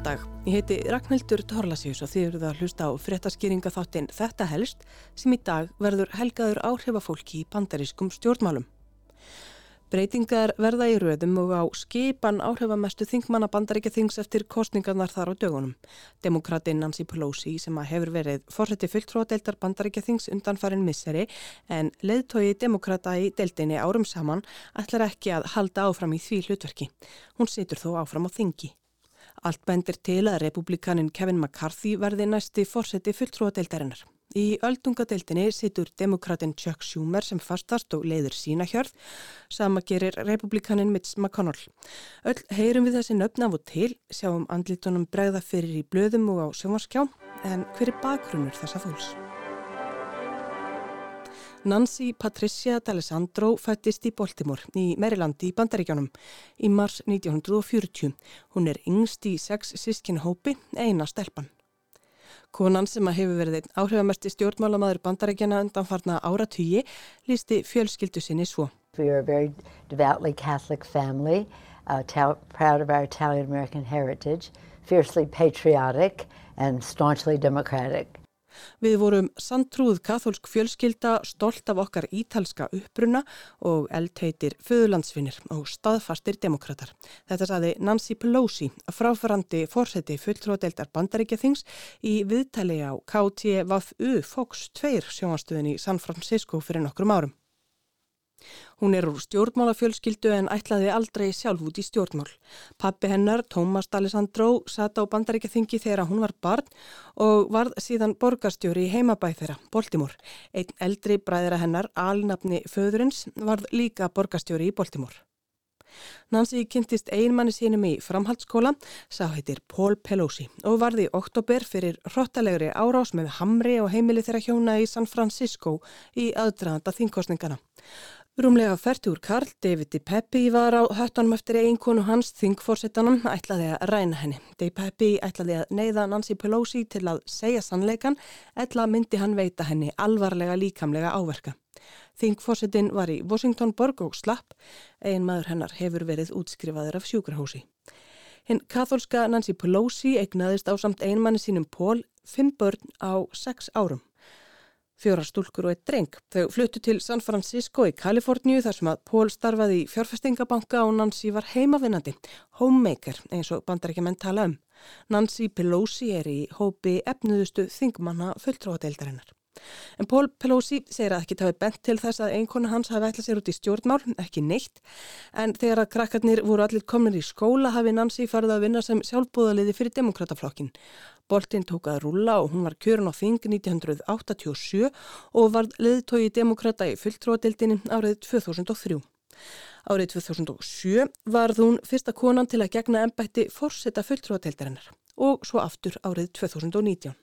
Góðan dag, ég heiti Ragnhildur Torlasjós og þið eruð að hlusta á fréttaskýringa þáttinn Þetta helst sem í dag verður helgaður áhrifafólki í bandarískum stjórnmálum. Breytingar verða í röðum og á skipan áhrifamestu þingmanna bandaríkja þings eftir kostningarnar þar á dögunum. Demokratin Nancy Pelosi sem að hefur verið fórseti fulltróðadeildar bandaríkja þings undanfarin misseri en leðtogi demokrata í deildinni árum saman ætlar ekki að halda áfram í því hlutverki. Hún situr þó áfram á þingi. Allt bendir til að republikanin Kevin McCarthy verði næsti fórseti fulltróðadeildarinnar. Í öldungadeildinni situr demokratin Chuck Schumer sem fastast og leiður sína hjörð. Sama gerir republikanin Mitch McConnell. Öll heyrum við þessi nöfn af og til, sjáum andlitunum bregða fyrir í blöðum og á sjónvarskjá, en hver er bakgrunnur þessa fólks? Nancy Patricia D'Alessandro fættist í Baltimore í Merilandi í Bandaríkjónum í mars 1940. Hún er yngst í sex sískinhópi, eina stelpan. Konan sem að hefur verið einn áhrifamesti stjórnmálamaður bandarækjana undanfarna áratugji lísti fjölskyldu sinni svo. We are a very devoutly Catholic family, uh, proud of our Italian-American heritage, fiercely patriotic and staunchly democratic. Við vorum sandtrúð kathólsk fjölskylda, stolt af okkar ítalska uppbruna og eldheitir föðulandsfinnir og staðfastir demokrater. Þetta saði Nancy Pelosi, fráfærandi fórseti fulltróðdeldar bandaríkjathings í viðtali á KTVU Fox 2 sjónastöðin í San Francisco fyrir nokkrum árum. Hún er úr stjórnmálafjölskyldu en ætlaði aldrei sjálf út í stjórnmál. Pappi hennar, Tómas D'Alessandro, sata á bandaríkjaþingi þegar hún var barn og varð síðan borgarstjóri í heimabæð þeirra, Baltimore. Einn eldri bræðira hennar, alnafni föðurins, varð líka borgarstjóri í Baltimore. Nancy kynntist einmanni sínum í framhaldsskóla, sá heitir Paul Pelosi og varði í oktober fyrir hrottalegri árás með Hamri og heimili þeirra hjóna í San Francisco í aðdraðanda þingkostningana. Rúmlega færtur Karl David Peppi var á höttanum eftir eiginkonu hans þingforsettanum ætlaði að ræna henni. Dave Peppi ætlaði að neyða Nancy Pelosi til að segja sannleikan eðla myndi hann veita henni alvarlega líkamlega áverka. Þingforsettin var í Washington borg og slapp, ein maður hennar hefur verið útskrifaður af sjúkrahósi. Hinn katholska Nancy Pelosi eignaðist á samt einmanni sínum Pól fimm börn á sex árum fjóra stúlkur og eitt dreng. Þau fluttu til San Francisco í Kaliforníu þar sem að Pól starfaði í fjárfestingabanka og Nancy var heimavinnandi, homemaker eins og bandarækjumenn tala um. Nancy Pelosi er í hópi efnuðustu þingmanna fulltróðadeildarinnar. En Pól Pelosi segir að ekki tafi bent til þess að einkona hans hafi ætlað sér út í stjórnmál, ekki neitt, en þegar að krakkarnir voru allir komin í skóla hafi Nancy farið að vinna sem sjálfbúðaliði fyrir demokrataflokkin. Boltinn tók að rúla og hún var kjörun á þing 1987 og var leðtói demokrata í fulltróðadildinni árið 2003. Árið 2007 var hún fyrsta konan til að gegna ennbætti fórseta fulltróðadeildarinnar og svo aftur árið 2019.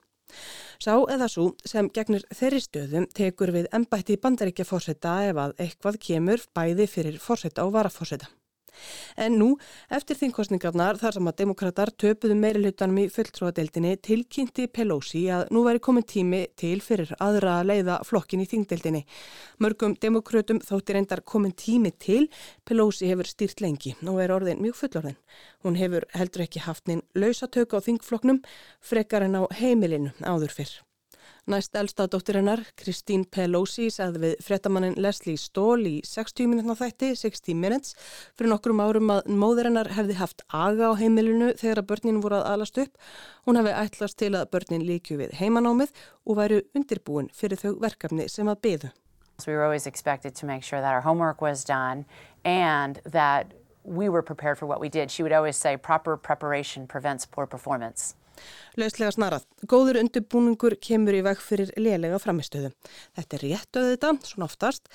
Sá eða svo sem gegnir þeirri stöðum tekur við ennbætti bandaríkja fórseta ef að eitthvað kemur bæði fyrir fórseta og varafórseta. En nú, eftir þingkostningarnar þar sem að demokrater töpuðu meiri hlutanum í fulltróðadeildinni tilkynnti Pelosi að nú væri komin tími til fyrir aðra að leiða flokkin í þingdeildinni. Mörgum demokrautum þóttir endar komin tími til, Pelosi hefur stýrt lengi og er orðin mjög fullorðin. Hún hefur heldur ekki haft neinn lausatöku á þingflokknum frekar en á heimilinu áður fyrr. Næst elsta dóttir hennar, Kristín Pelosi, sagði við frettamannin Leslie Stól í 60 minútna þætti, 60 minutes, fyrir nokkrum árum að móður hennar hefði haft aga á heimilinu þegar að börnin voru að alast upp. Hún hefði ætlast til að börnin líkju við heimanámið og væru undirbúin fyrir þau verkefni sem að byðu. We were always expected to make sure that our homework was done and that we were prepared for what we did. She would always say proper preparation prevents poor performance. Lauslega snarað. Góður undirbúningur kemur í veg fyrir lélega framistöðu. Þetta er rétt auðvitað, svona oftast,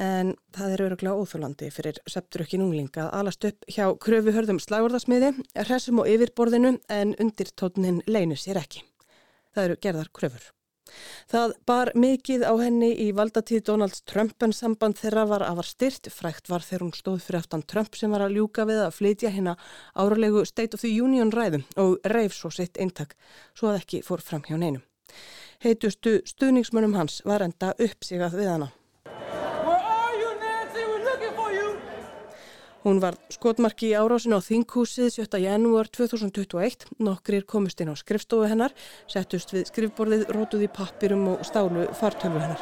en það er öruglega óþúlandi fyrir septurökkin unglinga að alast upp hjá kröfu hörðum slagurðasmiði, hressum og yfirborðinu en undir tótnin leinu sér ekki. Það eru gerðar kröfur. Það bar mikið á henni í valdatíð Donald Trump en samband þeirra var að var styrt. Frækt var þegar hún stóð fyrir aftan Trump sem var að ljúka við að flytja hérna áralegu State of the Union ræðum og reif svo sitt eintak svo að ekki fór fram hjá neinum. Heitustu stuðningsmönum hans var enda uppsigað við hana. Hún var skotmarki í árásinu á Þinghúsið 7. janúar 2021. Nokkrir komust inn á skrifstofu hennar, settust við skrifborðið, rótuð í pappirum og stálu fartölvu hennar.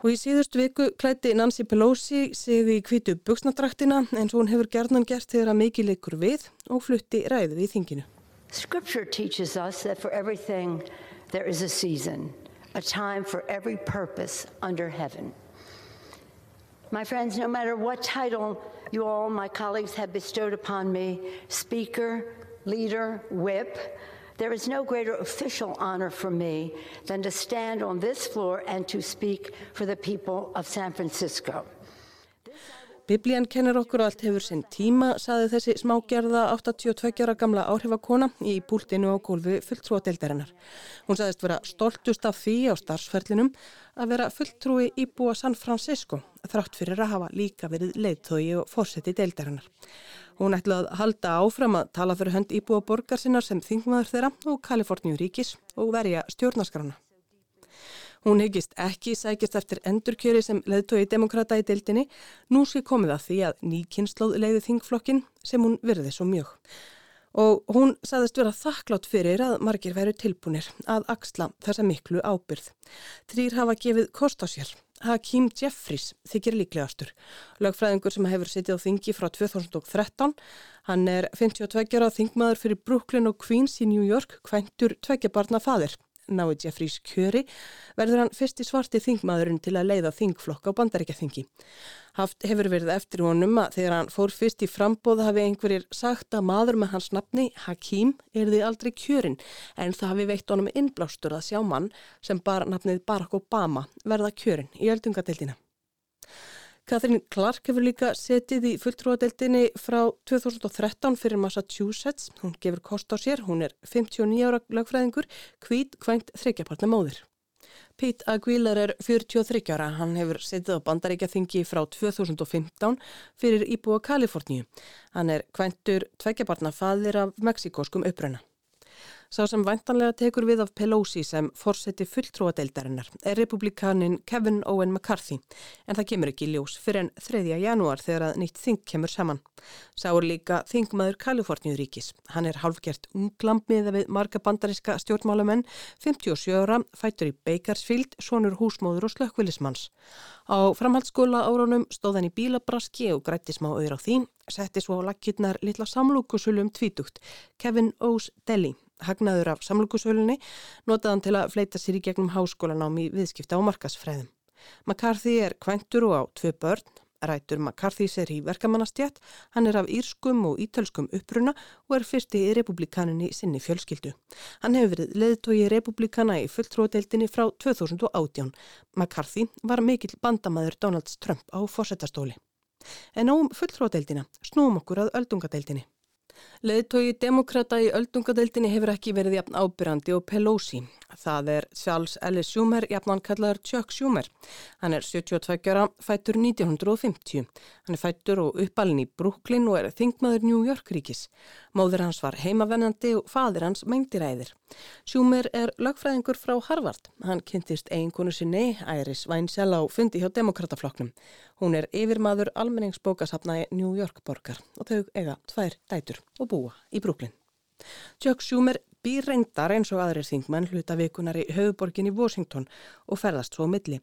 Og í síðust viku klætti Nancy Pelosi sig í kvitu buksnadraktina eins og hún hefur gerðnan gert þegar að mikið leikur við og flutti ræðu við þinginu. Scripture teaches us that for everything there is a season, a time for every purpose under heaven. My friends, no matter what title you all, my colleagues, have bestowed upon me, speaker, leader, whip, There is no greater official honor for me than to stand on this floor and to speak for the people of San Francisco. Biblían kennir okkur allt hefur sinn tíma, saði þessi smágerða 82 ára gamla áhrifakona í púltinu á gólfi fulltrúadeildarinnar. Hún saðist vera stoltust af því á starfsferlinum að vera fulltrúi íbúa San Francisco, þrátt fyrir að hafa líka verið leiðtói og fórseti deildarinnar. Hún ætlaði að halda áfram að tala fyrir hönd íbúa borgar sinnar sem þingmaður þeirra og Kaliforníu ríkis og verja stjórnaskrána. Hún hegist ekki sækist eftir endurkjöri sem leðtói demokrata í deildinni, nú sé komið að því að ný kynnslóð leiði þingflokkin sem hún virði svo mjög. Og hún saðist vera þakklátt fyrir að margir veru tilbúinir að axla þessa miklu ábyrð. Þrýr hafa gefið kost á sér Hakeem Jeffries þykir líklegastur. Lögfræðingur sem hefur sittið á þingi frá 2013. Hann er 52 ára þingmaður fyrir Brooklyn og Queens í New York, kvæntur tveggjabarna fadir nái Jeffries kjöri, verður hann fyrst í svarti þingmaðurinn til að leiða þingflokk á bandaríkjaþingi. Haft hefur verið eftir honum að þegar hann fór fyrst í frambóð hafi einhverjir sagt að maður með hans nafni, Hakim, er því aldrei kjörin en það hafi veitt honum innblástur að sjá mann sem bar nafnið Barack Obama verða kjörin í öldungadeildina. Katrín Clark hefur líka setið í fulltrúadeildinni frá 2013 fyrir Massachusetts. Hún gefur kost á sér, hún er 59 ára lagfræðingur, hvít kvænt þryggjapartna móðir. Pete Aguilar er 43 ára, hann hefur setið á bandaríkja þingi frá 2015 fyrir Íbúa Kaliforníu. Hann er kvæntur tveggjabarna faðir af meksikóskum uppröna. Sá sem vantanlega tekur við af Pelosi sem fórseti fulltrúadeildarinnar er republikanin Kevin Owen McCarthy en það kemur ekki ljós fyrir en 3. janúar þegar að nýtt þing kemur saman. Sá er líka þingmaður Kaliforníuríkis. Hann er halvgert unglamp miða við marga bandariska stjórnmálamenn, 57 ára, fætur í Bakersfield, sonur húsmóður og slökkvillismanns. Á framhaldsskóla árunum stóð hann í bílabraski og grætti smá auður á því, setti svo á lakkirnar litla samlúkusölum tvítugt, Kevin O's Deli hagnaður af samlukusölunni, notaðan til að fleita sér í gegnum háskólanám í viðskipta og markasfræðum. McCarthy er kvæntur og á tvö börn, rætur McCarthy sér í verkamannastjætt, hann er af írskum og ítölskum uppruna og er fyrsti í republikaninni sinni fjölskyldu. Hann hefur verið leðtói republikana í fulltróðdeildinni frá 2018. McCarthy var mikill bandamæður Donalds Trump á fórsetastóli. En á fulltróðdeildina snúum okkur að öldungadeildinni. Leðtói demokrata í öldungadeildinni hefur ekki verið jafn ábyrrandi og Pelosi. Það er Charles L. Schumer, jafnan kallaður Chuck Schumer. Hann er 72 ára, fættur 1950. Hann er fættur og uppalinn í Brooklyn og er þingmaður New York ríkis. Móður hans var heimavennandi og fadir hans mengdiræðir. Schumer er lögfræðingur frá Harvard. Hann kynntist eiginkonu sinni, Iris Weinzell, á fundi hjá demokratafloknum. Hún er yfirmaður almenningsbókasafna í New York borgar og þau eiga tvær dætur og búa í Brooklyn. Chuck Schumer býr reyndar eins og aðrir þingmenn hluta vikunar í höfuborgin í Washington og ferðast svo milli.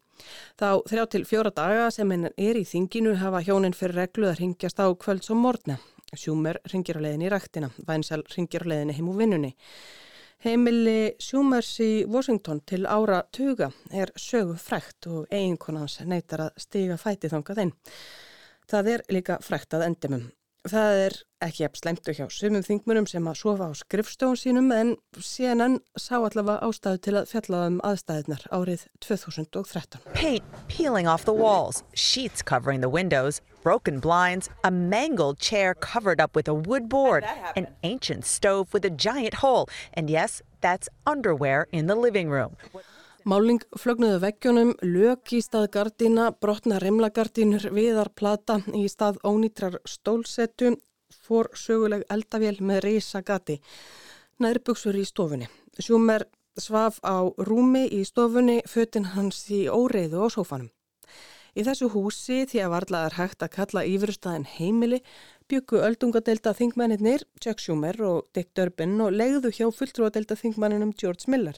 Þá þrjá til fjóra daga sem henn er í þinginu hafa hjóninn fyrir reglu að ringjast á kvölds og morgna. Sjúmer ringir á leiðinni í rættina, Vænsal ringir á leiðinni heim úr vinnunni. Heimili Sjúmers í Washington til ára tuga er sögu frækt og eiginkonans neytar að stiga fætið þangað einn. Það er líka frækt að endimum. Það er ekki eftir slemtu hjá sumum þingmunum sem að sofa á skrifstofun sínum en CNN sá allavega ástæðu til að fjalla um aðstæðunar árið 2013. Paint peeling off the walls, sheets covering the windows, broken blinds, a mangled chair covered up with a wood board, an ancient stove with a giant hole, and yes, that's underwear in the living room. Máling flögnuðu veggjónum, lög í stað gardina, brotna remlagardinur, viðarplata í stað ónýtrar stólsetu, fór söguleg eldavél með reysa gati. Nærbuksur í stofunni. Sjúmer svaf á rúmi í stofunni, fötinn hans í óreiðu á sófanum. Í þessu húsi því að varlaðar hægt að kalla yfirstæðin heimili byggu öldungadelta þingmennir Chuck Schumer og Dick Durbin og legðu hjá fulltrúadelta þingmenninum George Miller.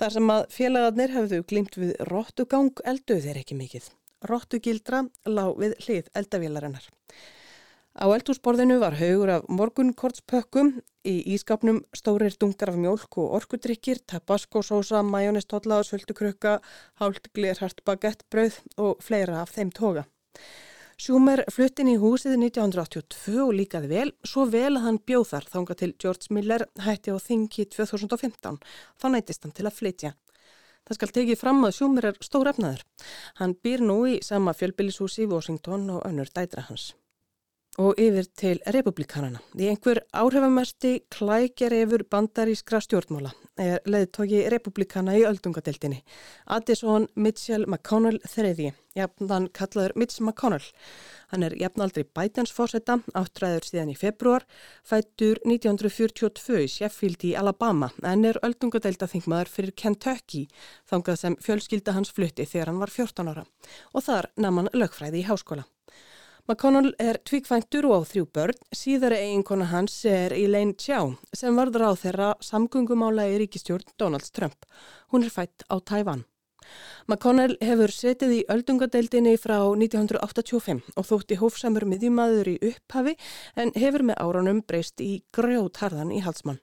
Þar sem að félagarnir hefðu glimt við róttugang elduð þeir ekki mikið. Róttugildra lág við hlið eldavélarinnar. Á eldhúsborðinu var haugur af morgunkortspökkum, í ískapnum stórir dungar af mjölk og orkudrykkir, tabaskosósa, majónistotla, svöldukrukka, hálft glirhart bagettbröð og fleira af þeim toga. Sjúmer fluttin í húsið 1982 og líkaði vel, svo vel að hann bjóð þar þánga til George Miller hætti á þingi 2015. Þá nætist hann til að flytja. Það skal tekið fram að Sjúmer er stór efnaður. Hann býr nú í sama fjölbillishúsi í Washington og önnur dætra hans og yfir til republikanana. Í einhver áhrifamesti klækjarefur bandarískra stjórnmála er leðtóki republikana í öldungadeildinni. Addison Mitchell McConnell III, jafnan kallaður Mitch McConnell. Hann er jafnaldri Bidens fórsetta, áttræður síðan í februar, fættur 1942 í Sheffield í Alabama, en er öldungadeildaþingmaður fyrir Kentucky, þangað sem fjölskylda hans flutti þegar hann var 14 ára. Og þar naman lögfræði í háskóla. McConnell er tvíkvæntur og á þrjú börn, síðara eiginkona hans er Elaine Chao sem varður á þeirra samgöngumála í ríkistjórn Donald Trump. Hún er fætt á Tævan. McConnell hefur setið í öldungadeildinni frá 1985 og þótti hófsamur miðjumadur í upphafi en hefur með áranum breyst í grjótharðan í halsmann.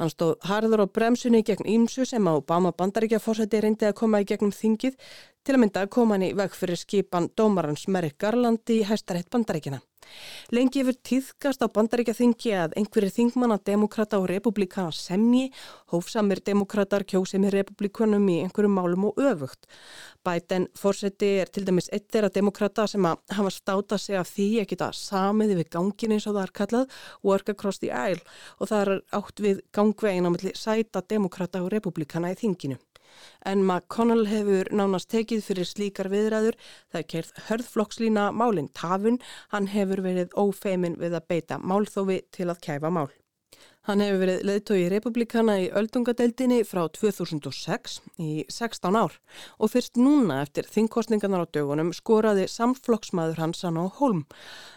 Hann stóð harður á bremsunni gegn Ímsu sem á Obama bandaríkja fórsætti reyndi að koma í gegnum þingið til að mynda að koma hann í veg fyrir skipan dómarans Merrick Garland í hæstarétt bandaríkina. Lengi yfir tíðkast á bandaríkja þingi að einhverjir þingmanna demokrata og republikana semji, hófsamir demokratar kjósið með republikunum í einhverjum málum og öfugt. Biden fórseti er til dæmis eitt þeirra demokrata sem að hafa státa sig af því að geta samiði við gangin eins og það er kallað work across the aisle og það er átt við gangvegin á melli sæta demokrata og republikana í þinginu en McConnell hefur nánast tekið fyrir slíkar viðræður. Það er kerð hörðflokkslína málinn tafun. Hann hefur verið ófeimin við að beita málþófi til að kæfa mál. Hann hefur verið leðtói republikana í öldungadeildinni frá 2006 í 16 ár og fyrst núna eftir þingkostningarnar á dögunum skoraði samflokksmaður hans hann á holm.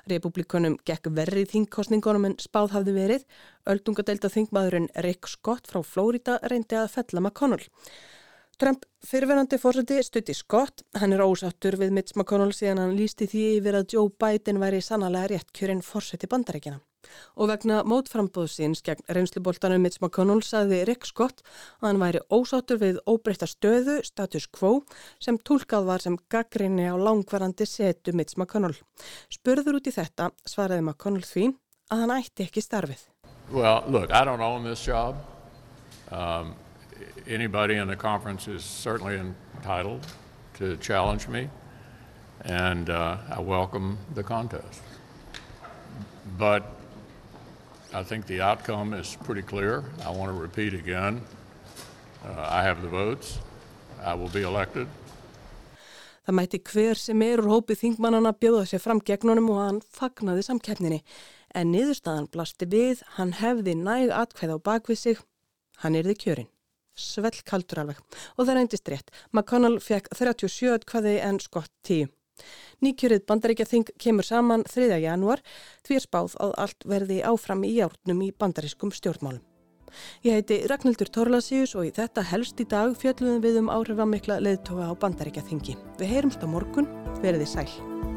Republikanum gekk verri þingkostningunum en spáð hafði verið. Öldungadeilda þingmaðurinn Rick Scott frá Flórida reyndi að fella McConnell. Trump fyrirverandi fórseti stutti Scott. Hann er ósattur við Mitch McConnell síðan hann lísti því yfir að Joe Biden væri sannlega rétt kjörinn fórseti bandarækina. Og vegna mótframbóðsins gegn reynsluboltanum Mitch McConnell saði Rick Scott að hann væri ósattur við óbreyta stöðu, status quo, sem tólkað var sem gaggrinni á langvarandi setu Mitch McConnell. Spörður út í þetta svaraði McConnell því að hann ætti ekki starfið. Well, look, I don't own this job. Um, anybody in the conference is certainly entitled to challenge me, and uh, I welcome the contest. But I think the outcome is pretty clear. I want to repeat again uh, I have the votes, I will be elected. Það mæti hver sem er úr hópið þingmannana bjóða sér fram gegnunum og hann fagnaði samkeppninni. En niðurstaðan blasti við, hann hefði næg atkvæð á bakvið sig, hann erði kjörinn svell kaldur alveg og það reyndist rétt. McConnell fekk 37 hvaði en skott 10. Nýkjörið bandaríkja þing kemur saman 3. januar því er spáð að allt verði áfram í járnum í bandarískum stjórnmálum. Ég heiti Ragnhildur Torlasíus og í þetta helst í dag fjöldluðum við um áhrifamikla leðtoga á bandaríkja þingi. Við heyrumst á morgun, verðið sæl.